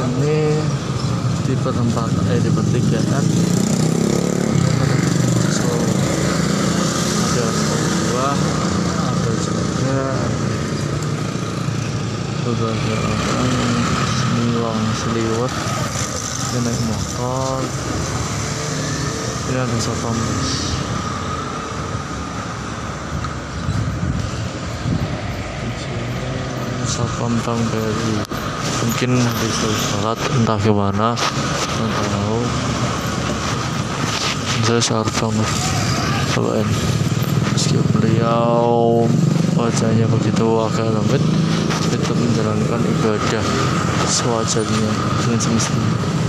ini di perempatan eh di pertigaan so ada sebuah ada juga beberapa orang seliwang seliwet dia naik motor ini ada satpam satpam dari mungkin habis sholat entah gimana entah tahu. Saya banget cobain meski beliau wajahnya begitu agak lembut tetap menjalankan ibadah sewajarnya dengan semestinya